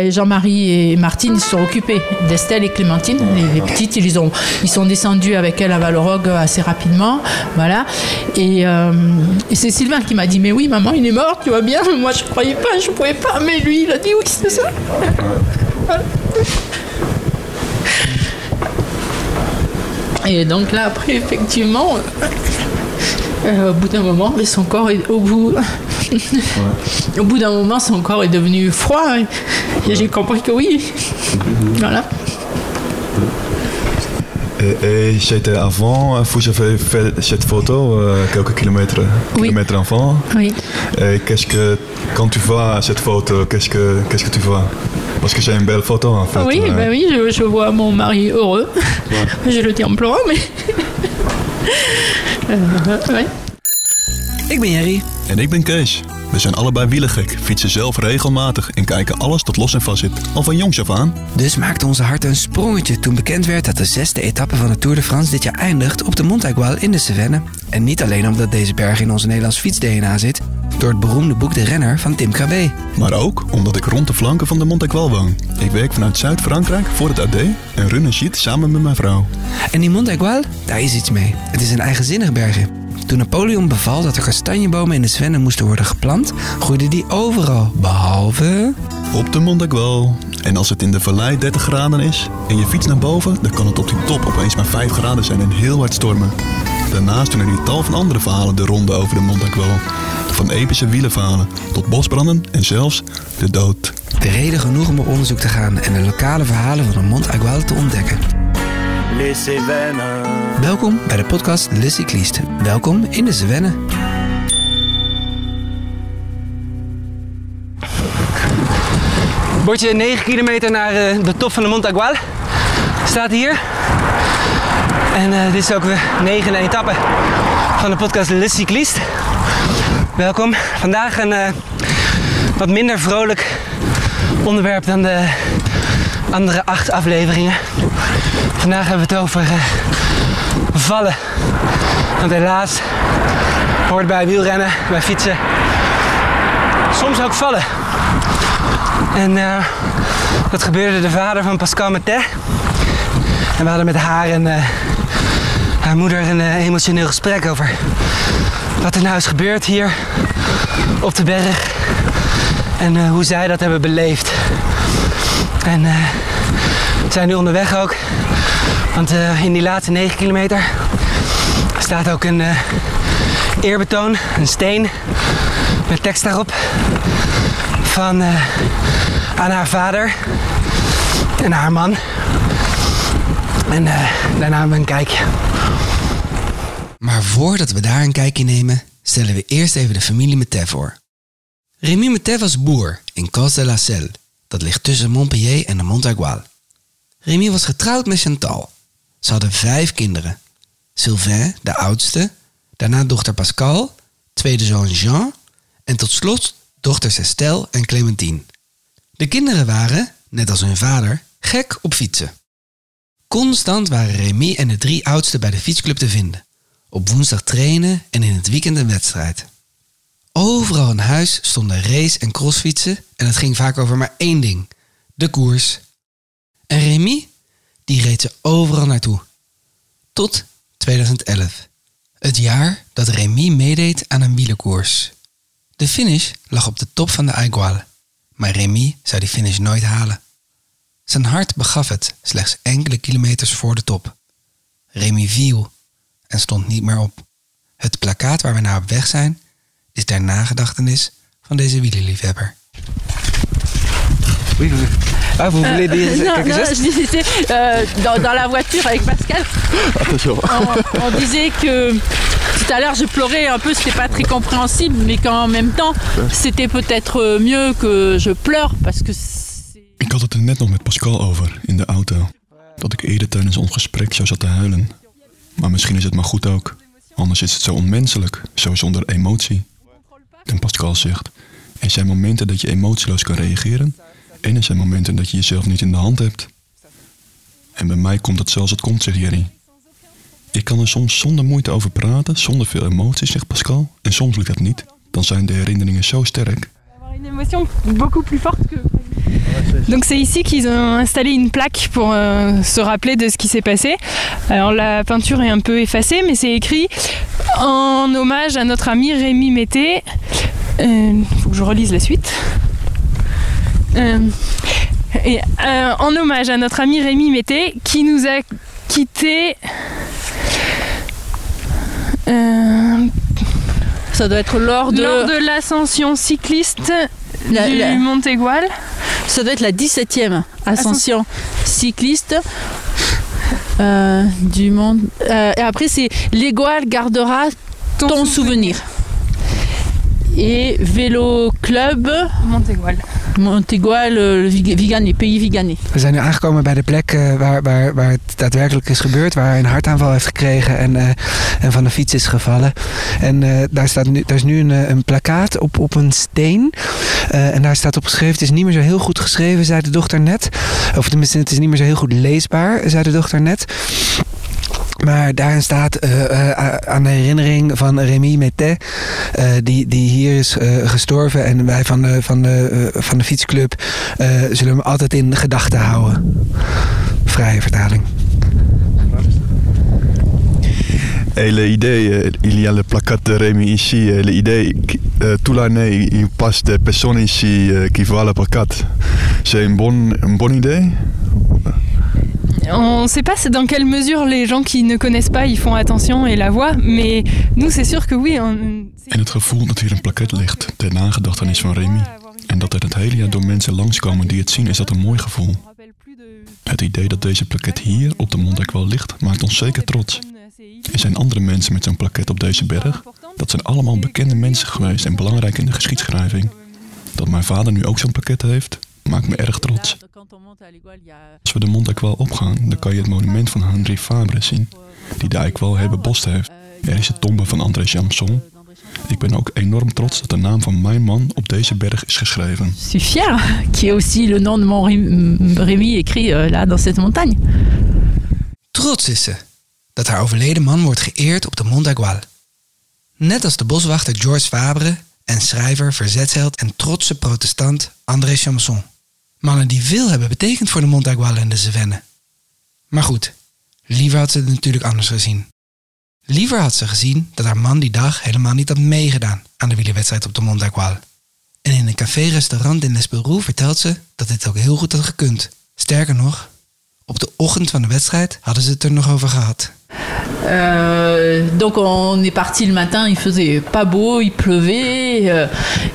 ben, Jean-Marie et Martine se sont occupés d'Estelle et Clémentine. Les, petites, ils, ont, ils sont descendus avec elle à Valorogue assez rapidement. Voilà. Et, euh, et c'est Sylvain qui m'a dit Mais oui, maman, il est mort, tu vois bien. Moi, je croyais pas, je pouvais pas. Mais lui, il a dit Oui, c'est ça. Et donc là, après, effectivement, euh, au bout d'un moment, son corps est au bout. Au bout d'un moment, son corps est devenu froid. hein. Et j'ai compris que oui. Voilà. Et, et j'étais avant, vous avez fait cette photo euh, quelques kilomètres, Oui. kilomètres avant. Oui. Et qu'est-ce que, quand tu vois cette photo, qu'est-ce que, qu'est-ce que tu vois? Parce que j'ai une belle photo en fait. oui, euh, ben oui, je, je vois mon mari heureux. je le dis en pleurant, mais. Euh, ouais. Ik ben Jerry. En ik ben Kees. We zijn allebei wielergek, fietsen zelf regelmatig en kijken alles dat los en vast zit. Al van jongs af aan. Dus maakte onze hart een sprongetje toen bekend werd dat de zesde etappe van de Tour de France dit jaar eindigt op de Montaigual in de Cevennes. En niet alleen omdat deze berg in onze Nederlands fiets-DNA zit, door het beroemde boek De Renner van Tim Cabé. Maar ook omdat ik rond de flanken van de Montaigual woon. Ik werk vanuit Zuid-Frankrijk voor het AD en run een sheet samen met mijn vrouw. En die Montaigual, daar is iets mee. Het is een eigenzinnig bergje. Toen Napoleon beval dat er kastanjebomen in de Cevennes moesten worden geplant, groeiden die overal, behalve... Op de Montaigual. En als het in de vallei 30 graden is en je fietst naar boven, dan kan het op die top opeens maar 5 graden zijn en heel hard stormen. Daarnaast doen er hier tal van andere verhalen de ronde over de Montaigual. Van epische wielenverhalen tot bosbranden en zelfs de dood. De reden genoeg om op onderzoek te gaan en de lokale verhalen van de Montaigual te ontdekken. Les Cévennes. Welkom bij de podcast Le Cycliste. Welkom in de Cevennes. Bordje 9 kilometer naar eh, de top van de Montaigual. Staat hier. En eh, dit is ook de negende etappe van de podcast Le Cycliste. Welkom. Vandaag een eh, wat minder vrolijk onderwerp dan de andere acht afleveringen. Vandaag hebben we het over Want helaas hoort bij wielrennen, bij fietsen, soms ook vallen. En eh, dat gebeurde de vader van Pascal Matet. En we hadden met haar en eh, haar moeder een eh, emotioneel gesprek over wat er nou is gebeurd hier op de berg. En hoe zij dat hebben beleefd. En we zijn nu onderweg ook. Want eh, in die laatste 9 kilometer staat ook een eh, eerbetoon, een steen met tekst daarop van eh, aan haar vader en haar man. En daar namen we een kijkje. Maar voordat we daar een kijkje nemen, stellen we eerst even de familie Metet voor. Rémy Metet was boer in Cos de la Selle. Dat ligt tussen Montpellier en de Montaigual. Rémy was getrouwd met Chantal. Ze hadden vijf kinderen. Sylvain, de oudste, daarna dochter Pascal, tweede zoon Jean en tot slot dochters Estelle en Clémentine. De kinderen waren, net als hun vader, gek op fietsen. Constant waren Rémy en de drie oudsten bij de fietsclub te vinden. Op woensdag trainen en in het weekend een wedstrijd. Overal in huis stonden race- en crossfietsen en het ging vaak over maar één ding: de koers. En Rémy, die reed ze overal naartoe. Tot 2011. Het jaar dat Rémy meedeed aan een wielerkoers. De finish lag op de top van de Aigual, maar Rémy zou die finish nooit halen. Zijn hart begaf het slechts enkele kilometers voor de top. Rémy viel en stond niet meer op. Het plakkaat waar we naar op weg zijn is ter nagedachtenis van deze wielerliefhebber. Oui, oui. Ah, vous voulez dire Non, quelque non, chose je disais, euh, dans, dans la voiture avec Pascal, on, on disait que tout à l'heure je pleurais un peu, c'était pas très compréhensible, mais qu'en même temps c'était peut-être mieux que je pleure parce que c'est. Ik had het er net nog met Pascal over in de auto. Dat ik eerder tijdens ons gesprek zo zat te huilen. Maar misschien is het maar goed ook. Anders is het zo onmenselijk, zo zonder emotie. En Pascal zegt: Er zijn momenten dat je emotieloos kan reageren. En er zijn momenten dat je jezelf niet in de hand hebt. En bij mij komt het zoals het komt, zegt Jerry. Ik kan er soms zonder moeite over praten, zonder veel emotie, zegt Pascal. En soms lukt dat niet. Dan zijn de herinneringen zo sterk. Une émotion beaucoup plus forte que. Donc c'est ici qu'ils ont installé une plaque pour euh, se rappeler de ce qui s'est passé. Alors la peinture est un peu effacée, mais c'est écrit en hommage à notre ami Rémi Mété. Il faut que je relise la suite. Euh, et, euh, en hommage à notre ami Rémi Mété qui nous a quittés. euh, Ça doit être lors de, lors de l'ascension cycliste La- du la- Mont Aigual. ça doit être la 17e ascension cycliste euh, du monde. Euh, et après, c'est l'Égoile gardera ton, souvenir. Et Vélo Club Mont Aigual. Montégoal, le Vig- Viganais, pays Viganais. We zijn nu aangekomen bij de plek eh, waar, waar, waar het daadwerkelijk is gebeurd. Waar hij een hartaanval heeft gekregen en, eh, en van de fiets is gevallen. En eh, daar, staat nu, daar is nu een, een plakkaat op, op een steen. Eh, en daar staat op geschreven, het is niet meer zo heel goed geschreven, zei de dochter net. Of tenminste, het is niet meer zo heel goed leesbaar, zei de dochter net. Maar daarin staat eh, eh, aan de herinnering van Rémi Mété, eh, die, die hier is gestorven. En wij van de, van de, van de fietsclub zullen hem altijd in gedachten houden. Vrije vertaling. L'idée, euh, il y a le placard de Rémi ici. Et l'idée, euh, toute l'année, il passe des personnes ici qui voient le placard. C'est une bonne, une bonne idée On ne sait pas dans quelle mesure les gens qui ne connaissent pas y font attention et la voient, mais nous c'est sûr que oui. En het gevoel dat hier een plakket ligt ter nagedachtenis van Remy. En dat er het hele jaar door mensen langskomen die het zien, is dat een mooi gevoel. Het idee dat deze plakket hier op de Montekwal ligt, maakt ons zeker trots. Er zijn andere mensen met zo'n plakket op deze berg. Dat zijn allemaal bekende mensen geweest en belangrijk in de geschiedschrijving. Dat mijn vader nu ook zo'n plakket heeft, maakt me erg trots. Als we de Montekwal opgaan, dan kan je het monument van Henri Fabre zien, die de Eikwal herbebost heeft. Er is de tombe van André Jamson. Ik ben ook enorm trots dat de naam van mijn man op deze berg is geschreven. Je suis fière qu'il y ait aussi le nom de mon Ré- Rémi écrit euh, là dans cette montagne. Trots is ze dat haar overleden man wordt geëerd op de Mont Aigual. Net als de boswachter Georges Fabre en schrijver, verzetsheld en trotse protestant André Champson. Mannen die veel hebben betekend voor de Mont Aigual en de Cevennes. Maar goed, liever had ze het natuurlijk anders gezien. Liever had ze gezien dat haar man die dag helemaal niet had meegedaan aan de wielerwedstrijd op de Mont Aigual. En in een café-restaurant in Les vertelt ze dat dit ook heel goed had gekund. Sterker nog, op de ochtend van de wedstrijd hadden ze het er nog over gehad. Euh, donc on est parti le matin, il faisait pas beau, il pleuvait. Euh,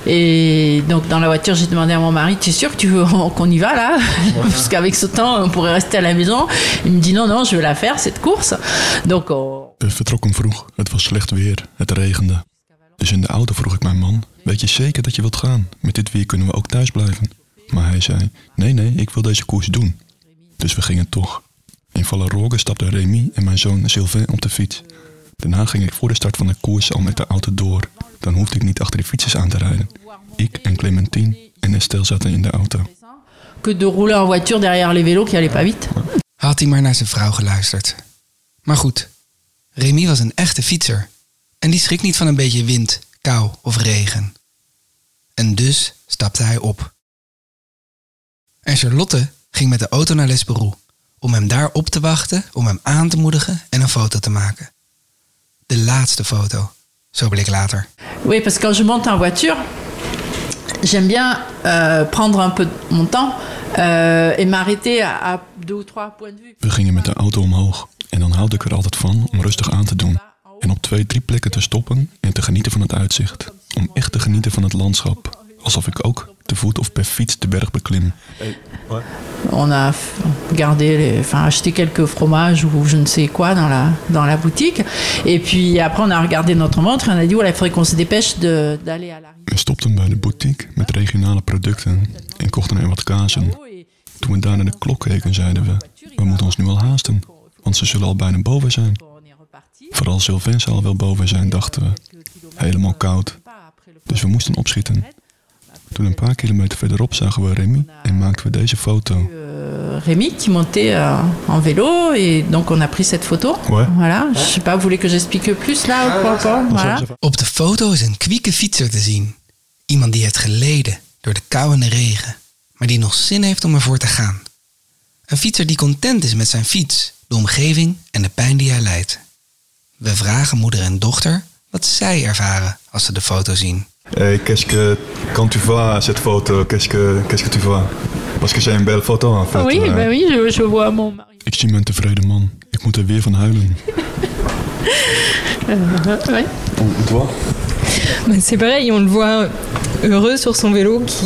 et donc dans la voiture, j'ai demandé à mon mari, tu es sûr que tu veux qu'on y va là Parce qu'avec ce temps, on pourrait rester à la maison. Il me dit non, non, je veux la faire, cette course. Donc on- We vertrokken vroeg. Het was slecht weer. Het regende. Dus in de auto vroeg ik mijn man: Weet je zeker dat je wilt gaan? Met dit weer kunnen we ook thuis blijven. Maar hij zei: Nee, nee, ik wil deze koers doen. Dus we gingen toch. In Vallerogue stapten Remy en mijn zoon Sylvain op de fiets. Daarna ging ik voor de start van de koers al met de auto door. Dan hoefde ik niet achter de fietsers aan te rijden. Ik en Clementine en Estelle zaten in de auto. que de rouler en voiture derrière les vélos qui allaient pas vite. Had hij maar naar zijn vrouw geluisterd. Maar goed, Remy was een echte fietser. En die schrikt niet van een beetje wind, kou of regen. En dus stapte hij op. En Charlotte ging met de auto naar Les Peroux om hem daar op te wachten, om hem aan te moedigen en een foto te maken. De laatste foto, zo bleek later. Oui, parce que quand je monte en voiture, j'aime bien euh, prendre un peu mon temps euh, et m'arrêter à, à deux ou trois points de vue. We gingen met de auto omhoog. En dan houd ik er altijd van om rustig aan te doen. En op twee, drie plekken te stoppen en te genieten van het uitzicht. Om echt te genieten van het landschap. Alsof ik ook te voet of per fiets de berg beklim. On a gardé, les- enfin acheté quelques fromages ou je ne sais quoi dans la, dans la boutique. Et puis après, on a regardé notre montre et on a dit, voilà, il faudrait qu'on se dépêche de- d'aller à l'arrivée. We stopten bij de boutique met regionale producten en kochten er wat kazen. Toen we daar naar de klok keken, zeiden we: We moeten ons nu al haasten, want ze zullen al bijna boven zijn. Vooral Sylvain zal al wel boven zijn, dachten we. Helemaal koud. Dus we moesten opschieten. Toen een paar kilometer verderop zagen we Remy en maakten we deze foto. Rémi qui montait euh, en vélo et donc on a pris cette photo. Ouais. Voilà, je sais pas, vous voulez que j'explique plus là ou pas, pas Voilà. Op de foto is een kwieke fietser te zien. Iemand die heeft geleden door de kou en de regen. maar die nog zin heeft om ervoor te gaan. Een fietser die content is met zijn fiets, de omgeving en de pijn die hij leidt. We vragen moeder en dochter wat zij ervaren als ze de foto zien. Et qu'est-ce que, quand tu vois cette photo, qu'est-ce que, qu'est-ce que tu vois Parce que c'est une belle photo en fait. Oui, Euh, ben oui, je, je vois mon mari. Ik zie mijn tevreden man. Ik moet er weer van huilen. Euh, ouais. Toi Mais c'est pareil, on le voit heureux sur son vélo qui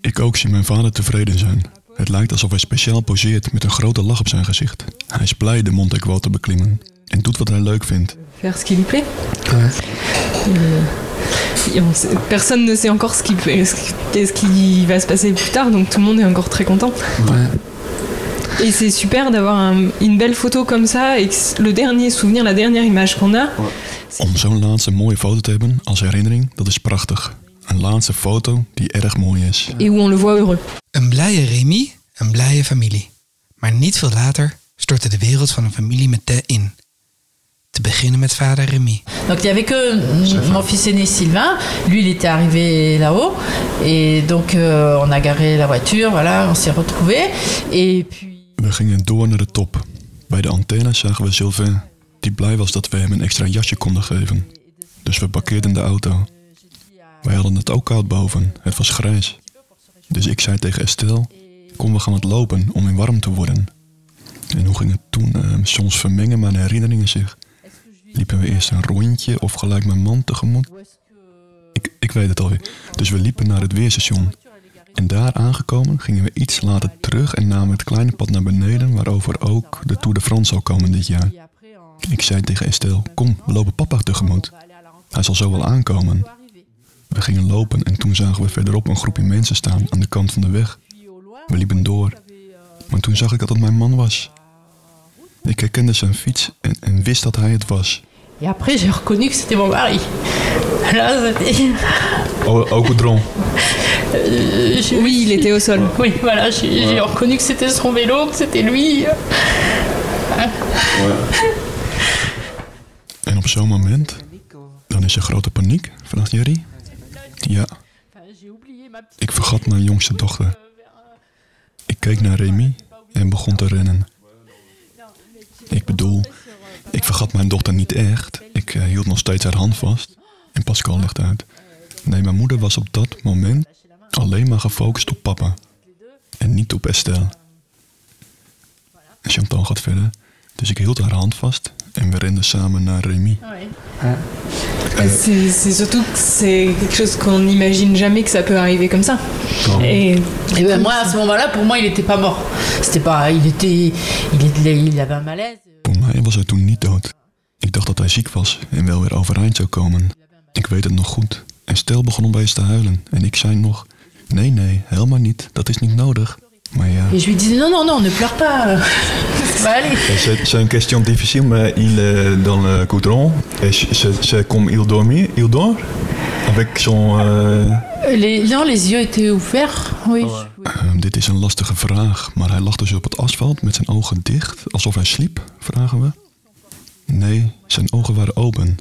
Ik ook zie mijn vader tevreden zijn. Het lijkt alsof hij speciaal poseert met een grote lach op zijn gezicht. Hij is blij de Monte Quo te beklimmen en doet wat hij leuk vindt. faire ce qui lui plaît. Euh, et on sait- personne ne sait encore ce qui, ce va se passer plus tard, donc tout le monde est encore très content. Et c'est super d'avoir un- une belle photo comme ça et que le dernier souvenir, la dernière image qu'on a, Om zo'n laatste mooie foto te hebben als herinnering, dat is prachtig. Een laatste foto die erg mooi is. et où on le voit heureux. Een blije Remy, een blije familie. Maar niet veel later stortte de wereld van een familie met Té in. Te beginnen met vader Remy. Donc il y avait que mon fils aîné Sylvain, lui il était arrivé là-haut et donc euh, on a garé la voiture, voilà, on s'est retrouvés et puis We gingen door naar de top. Bij de antenne zagen we Sylvain, die blij was dat we hem een extra jasje konden geven. Dus we parkeerden de auto. Wij hadden het ook koud boven, het was grijs. Dus ik zei tegen Estelle, kom we gaan wat lopen om weer warm te worden. En hoe ging het toen? Eh, soms vermengen mijn herinneringen zich. Liepen we eerst een rondje of gelijk mijn man tegemoet? Ik, ik weet het alweer. Dus we liepen naar het weerstation. En daar aangekomen gingen we iets later terug en namen het kleine pad naar beneden, waarover ook de Tour de France zal komen dit jaar. Ik zei tegen Estelle, kom, we lopen papa tegemoet. Hij zal zo wel aankomen. We gingen lopen en toen zagen we verderop een groepje mensen staan aan de kant van de weg. We liepen door. Maar toen zag ik dat het mijn man was. Ik herkende zijn fiets en, en wist dat hij het was. et après j'ai reconnu que c'était mon mari. Là, c'était- Au, au goudron. euh, Oui, il était au sol. Oui, voilà, j'ai j'ai reconnu que c'était son vélo, que c'était lui. En op zo'n moment, dan is er grote paniek, vraagt Jerry. Ja, ik vergat mijn jongste dochter. Ik keek naar Remy en begon te rennen. Ik bedoel, ik vergat mijn dochter niet echt. Ik eh, hield nog steeds haar hand vast. En Pascal legt uit. Nee, mijn moeder was op dat moment alleen maar gefocust op papa. En niet op Estelle. En Chantal gaat verder. Dus ik hield haar hand vast en we renden samen naar Remy. C'est c'est surtout que c'est quelque chose qu'on n'imagine jamais que ça peut arriver comme ça. Et Et ben moi à ce moment-là, pour moi il était pas mort. C'était pas, il était, il, était- il avait un malaise. Voor mij was hij toen niet dood. Ik dacht dat hij ziek was en wel weer overeind zou komen. Ik weet het nog goed. En Stel begon opeens te huilen. En ik zei nog: Nee, nee, helemaal niet. Dat is niet nodig. Maar ja, Et je lui disais non non non, ne pleure pas. C'est une question difficile, mais il est dans le goudron. Et c'est comme il dormait, il dort avec son. euh, Les, non, les yeux étaient ouverts. Oui. eh, dit is een lastige vraag. Maar hij lag dus op het asfalt met zijn ogen dicht, alsof hij sliep, vragen we. Nee, zijn ogen waren open.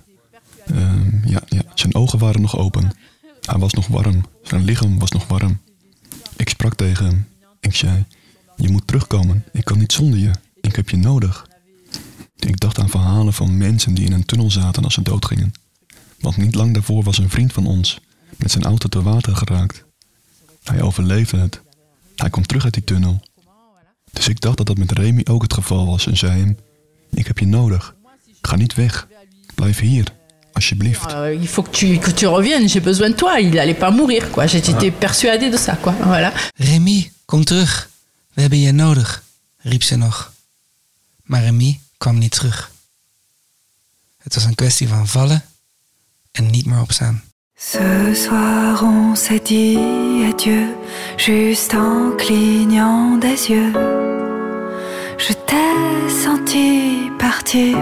Ehm, ja, ja, zijn ogen waren nog open. Hij was nog warm. Zijn lichaam was nog warm. Ik sprak tegen hem. Ik zei: Je moet terugkomen. Ik kan niet zonder je. Ik heb je nodig. Ik dacht aan verhalen van mensen die in een tunnel zaten als ze doodgingen. Want niet lang daarvoor was een vriend van ons met zijn auto te water geraakt. Hij overleefde het. Hij kwam terug uit die tunnel. Dus ik dacht dat dat met Remy ook het geval was en zei hem: Ik heb je nodig. Ga niet weg. Blijf hier, alsjeblieft. Euh, il faut que tu, que tu reviennes, j'ai besoin de toi. Il allait pas mourir, quoi. J'étais persuadée de ça, quoi. Voilà. Remy, kom terug. We hebben je nodig, riep ze nog. Maar Remy kwam niet terug. Het was een kwestie van vallen en niet meer opstaan. Ce soir on s'est dit adieu, juste en clignant des yeux. Je t'ai senti partir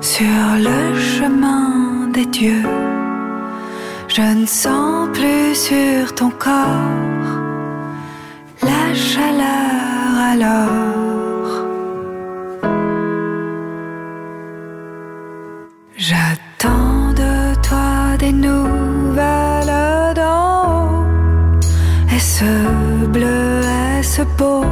sur le chemin des dieux. Je ne sens plus sur ton corps chaleur alors. J'attends de toi des nouvelles d'en haut. Et ce bleu est-ce beau?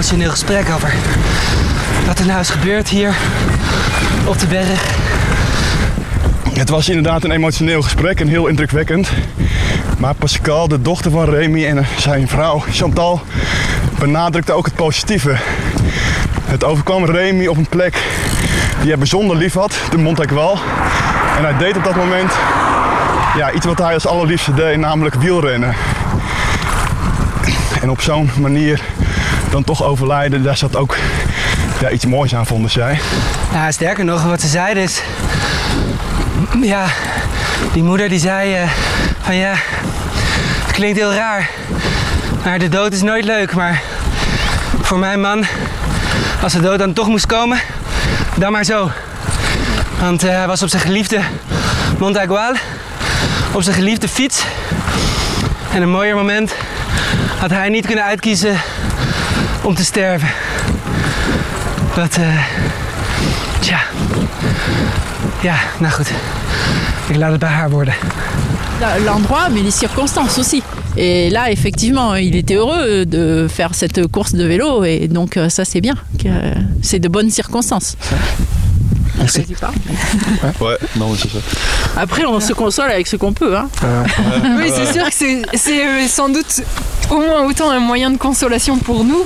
Emotioneel gesprek over wat er nou is gebeurd hier op de berg. Het was inderdaad een emotioneel gesprek en heel indrukwekkend. Maar Pascal, de dochter van Remy en zijn vrouw Chantal, benadrukte ook het positieve. Het overkwam Remy op een plek die hij bijzonder lief had, de Montagual. En hij deed op dat moment ja, iets wat hij als allerliefste deed, namelijk wielrennen. En op zo'n manier dan toch overlijden, daar zat ook ja, iets moois aan, vonden zij. Ja, sterker nog, wat ze zeiden is... Ja, die moeder die zei eh, van ja, het klinkt heel raar. Maar de dood is nooit leuk. Maar voor mijn man, als de dood dan toch moest komen, dan maar zo. Want eh, hij was op zijn geliefde Montagual, op zijn geliefde fiets. En een mooier moment had hij niet kunnen uitkiezen om te sterven. Dat, eh, tja. Ja, nou goed. Ik laat het bij haar worden. La- L'endroit, mais les circonstances aussi. Et là, effectivement, il était heureux de faire cette course de vélo, et donc euh, ça, c'est bien. que, euh, C'est de bonnes circonstances. Pas. Ouais, non, c'est ça. Après, on se console avec ce qu'on peut. Hein. Oui, c'est sûr que c'est- c'est euh, sans doute au moins autant un moyen de consolation pour nous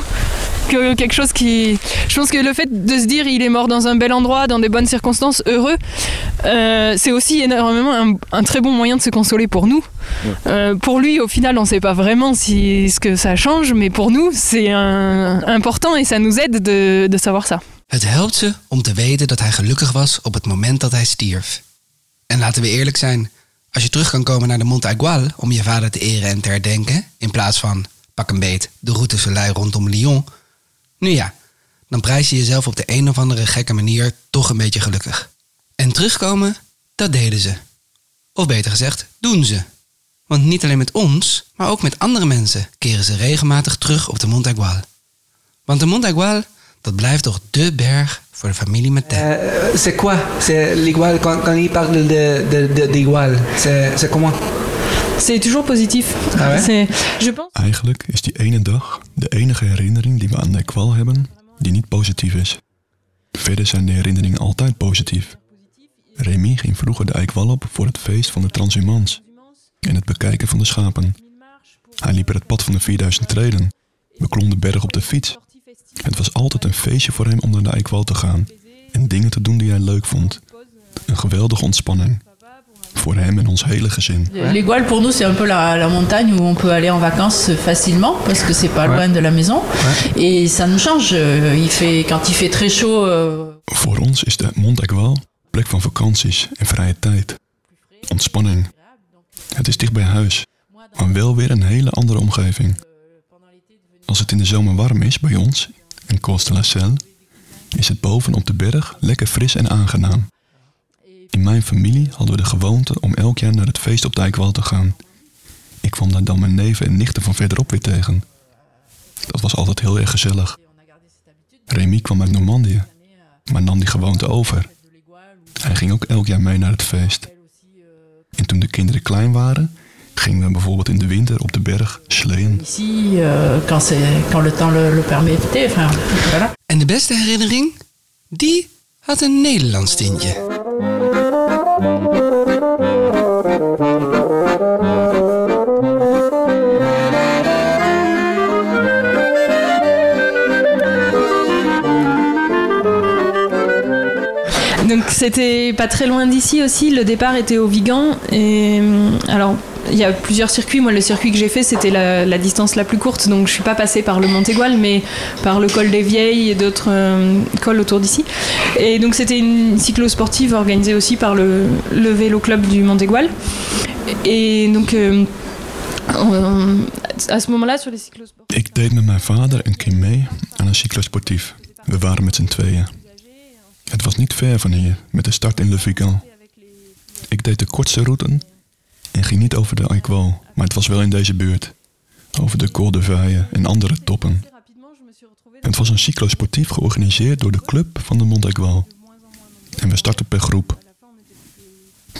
que quelque chose qui. Je pense que le fait de se dire il est mort dans un bel endroit, dans des bonnes circonstances, heureux, euh, c'est aussi énormément un, un très bon moyen de se consoler pour nous. Euh, pour lui, au final, on ne sait pas vraiment si, ce que ça change, mais pour nous, c'est important et ça nous aide de, de savoir ça. Het helpt ze om te weten dat hij gelukkig was op het moment dat hij stierf. En laten we eerlijk zijn, als je terug kan komen naar de Mont Aigual om je vader te eren en te herdenken, in plaats van, pak een beet, de route Soleil rondom Lyon, nu ja, dan prijs je jezelf op de een of andere gekke manier toch een beetje gelukkig. En terugkomen, dat deden ze. Of beter gezegd, doen ze. Want niet alleen met ons, maar ook met andere mensen keren ze regelmatig terug op de Mont Aigual. Want de Mont Aigual, dat blijft toch dé berg voor de familie Matin. Euh, c'est quoi C'est l'igual quand, quand il parle de, de, de, d'igual, c'est, c'est comment C'est toujours positif. Ah ouais C'est- je pense. Eigenlijk is die ene dag de enige herinnering die we aan de kwal hebben die niet positief is. Verder zijn de herinneringen altijd positief. Remy ging vroeger de eikwal op voor het feest van de transhumans en het bekijken van de schapen. Hij liep er het pad van de 4000 treden, beklom de berg op de fiets. Het was altijd een feestje voor hem om naar de eikwal te gaan en dingen te doen die hij leuk vond. Een geweldige ontspanning. Voor hem en ons hele gezin. L'Égual, pour nous, c'est un peu la, la montagne où on peut aller en vacances facilement, parce que c'est pas loin de la maison. Et ça nous change. Euh, Il fait, quand il fait très chaud, euh, Voor ons is de Mont Aigual plek van vakanties en vrije tijd. Ontspanning. Het is dicht bij huis, maar wel weer een hele andere omgeving. Als het in de zomer warm is bij ons, in Coste la Selle, is het boven op de berg lekker fris en aangenaam. In mijn familie hadden we de gewoonte om elk jaar naar het feest op de Eikwoud te gaan. Ik kwam daar dan mijn neven en nichten van verderop weer tegen. Dat was altijd heel erg gezellig. Remy kwam uit Normandië, maar nam die gewoonte over. Hij ging ook elk jaar mee naar het feest. En toen de kinderen klein waren, gingen we bijvoorbeeld in de winter op de berg sleeën. ici, euh, quand, quand le temps le, le permettait, enfin, voilà. En de beste herinnering? Die had een Nederlands tintje. Donc c'était pas très loin d'ici aussi. Le départ était au Vigan. Et euh, alors il y a plusieurs circuits. Moi, le circuit que j'ai fait, c'était la, distance la plus courte. Donc je suis pas passée par le Montégoal, mais par le col des Vieilles et d'autres euh, cols autour d'ici. Et donc c'était une cyclo-sportive organisée aussi par le, le vélo club du Montégoal. Et donc euh, à ce moment-là, sur les cyclosportifs. Ik deed vader een cyclosportief. We waren met z'n tweeën. Het was niet ver van hier, met de start in Le Vigan. Ik deed de kortste route en ging niet over de Aïqual, maar het was wel in deze buurt. Over de Col en andere toppen. Het was een cyclosportief georganiseerd door de club van de Mont Aigual. En we startten per groep.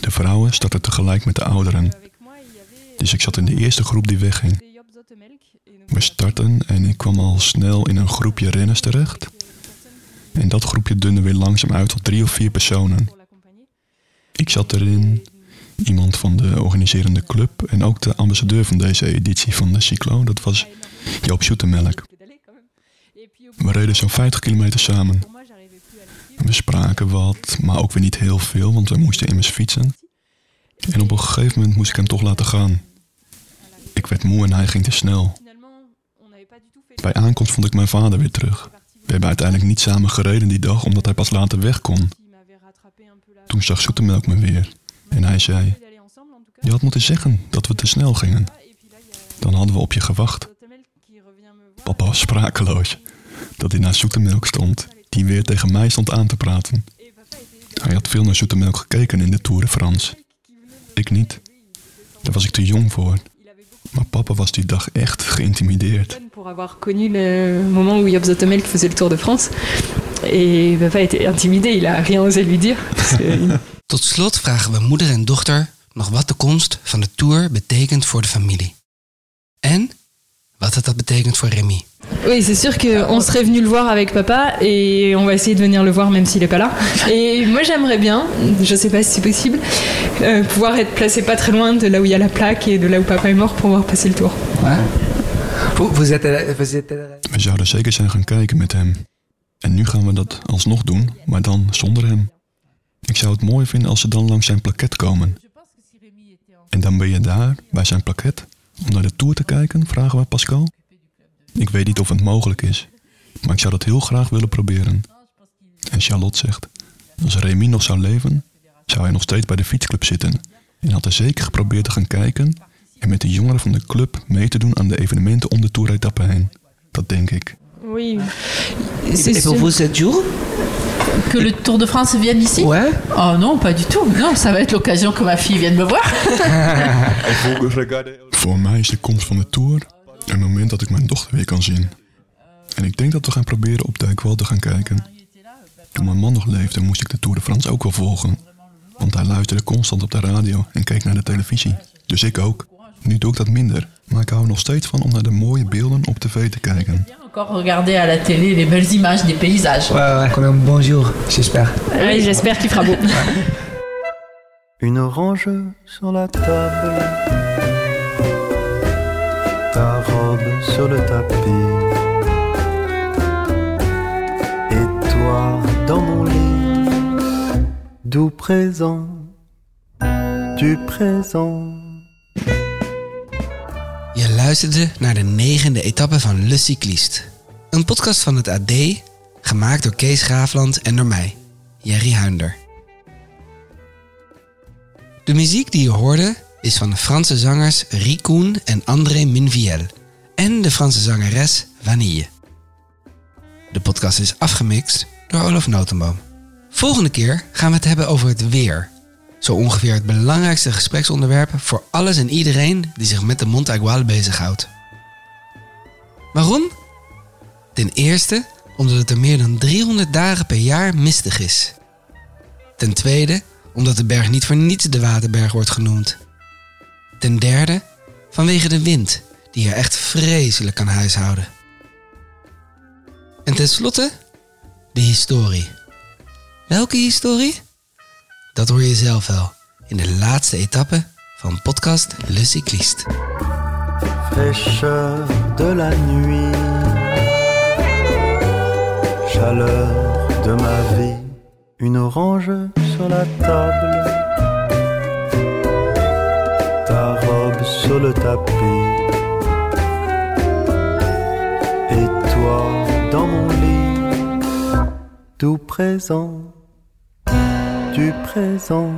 De vrouwen startten tegelijk met de ouderen. Dus ik zat in de eerste groep die wegging. We startten en ik kwam al snel in een groepje renners terecht. En dat groepje dunde weer langzaam uit tot drie of vier personen. Ik zat erin, iemand van de organiserende club en ook de ambassadeur van deze editie van de Cyclo, dat was Joop Zoetemelk. We reden zo'n 50 kilometer samen. We spraken wat, maar ook weer niet heel veel, want we moesten immers fietsen. En op een gegeven moment moest ik hem toch laten gaan. Ik werd moe en hij ging te snel. Bij aankomst vond ik mijn vader weer terug. We hebben uiteindelijk niet samen gereden die dag, omdat hij pas later weg kon. Toen zag Zoetemelk me weer. En hij zei, je had moeten zeggen dat we te snel gingen. Dan hadden we op je gewacht. Papa was sprakeloos. Dat hij naar Zoetemelk stond, die weer tegen mij stond aan te praten. Hij had veel naar Zoetemelk gekeken in de Tour de France. Ik niet. Daar was ik te jong voor. Maar papa was die dag echt geïntimideerd. Pour avoir connu le moment où Job faisait le Tour de France. Et papa était intimidé, il a rien osé lui dire. Tot slot vragen we moeder en dochter nog wat de komst van de tour betekent voor de familie. En wat het dat betekent voor Remy. Oui, c'est sûr qu'on serait venu le voir avec papa et on va essayer de venir le voir même s'il n'est pas là. Et moi j'aimerais bien, je sais pas si c'est possible, euh, pouvoir être placé pas très loin de là où il y a la plaque et de là où papa est mort pour voir passer le tour. Vous, vous êtes, We zouden zeker zijn gaan kijken met hem. En nu gaan we dat alsnog doen, maar dan zonder hem. Ik zou het mooi vinden als ze dan langs zijn plaket komen. En dan ben je daar, bij zijn plaket, om naar de Tour te kijken, vragen we Pascal. Ik weet niet of het mogelijk is, maar ik zou dat heel graag willen proberen. En Charlotte zegt, als Remy nog zou leven, zou hij nog steeds bij de fietsclub zitten. En had hij zeker geprobeerd te gaan kijken en met de jongeren van de club mee te doen aan de evenementen om de Tour-etappe heen. Dat denk ik. Oui. Et pour vous, 7 jours Que le Tour de France vienne ici Ouais. Oh non, pas du tout. Non, ça va être l'occasion que ma fille vienne me voir. Voor mij is de komst van de Tour een moment dat ik mijn dochter weer kan zien. En ik denk dat we gaan proberen op Dijk wel te gaan kijken. Toen mijn man nog leefde, moest ik de Tour de France ook wel volgen. Want hij luisterde constant op de radio en keek naar de televisie. Dus ik ook. Nu doe ik dat minder. Maar ik hou er nog steeds van om naar de mooie beelden op tv te kijken. Encore regarder à la télé les belles images des paysages. Ouais, ouais. Qu'on a un bon jour, j'espère. Oui, j'espère qu'il fera beau. Une orange sur la table, ta robe sur le tapis, et toi dans mon lit, doux présent, du présent. Luisterde naar de negende etappe van Le Cycliste. Een podcast van het AD, gemaakt door Kees Graafland en door mij, Jerry Huinder. De muziek die je hoorde is van de Franse zangers Ricoen en André Minviel en de Franse zangeres Vanille. De podcast is afgemixt door Olaf Notenboom. Volgende keer gaan we het hebben over het weer. Zo ongeveer het belangrijkste gespreksonderwerp voor alles en iedereen die zich met de Mont Aigual bezighoudt. Waarom? Ten eerste omdat het er meer dan 300 dagen per jaar mistig is. Ten tweede omdat de berg niet voor niets de Waterberg wordt genoemd. Ten derde vanwege de wind die er echt vreselijk kan huishouden. En tenslotte de historie. Welke historie? Dat hoor je zelf wel. In de laatste etappe van podcast Le Cycliste. fraîcheur de la nuit, chaleur de ma vie, une orange sur la table, ta robe sur le tapis, et toi dans mon lit, tout présent, du présent.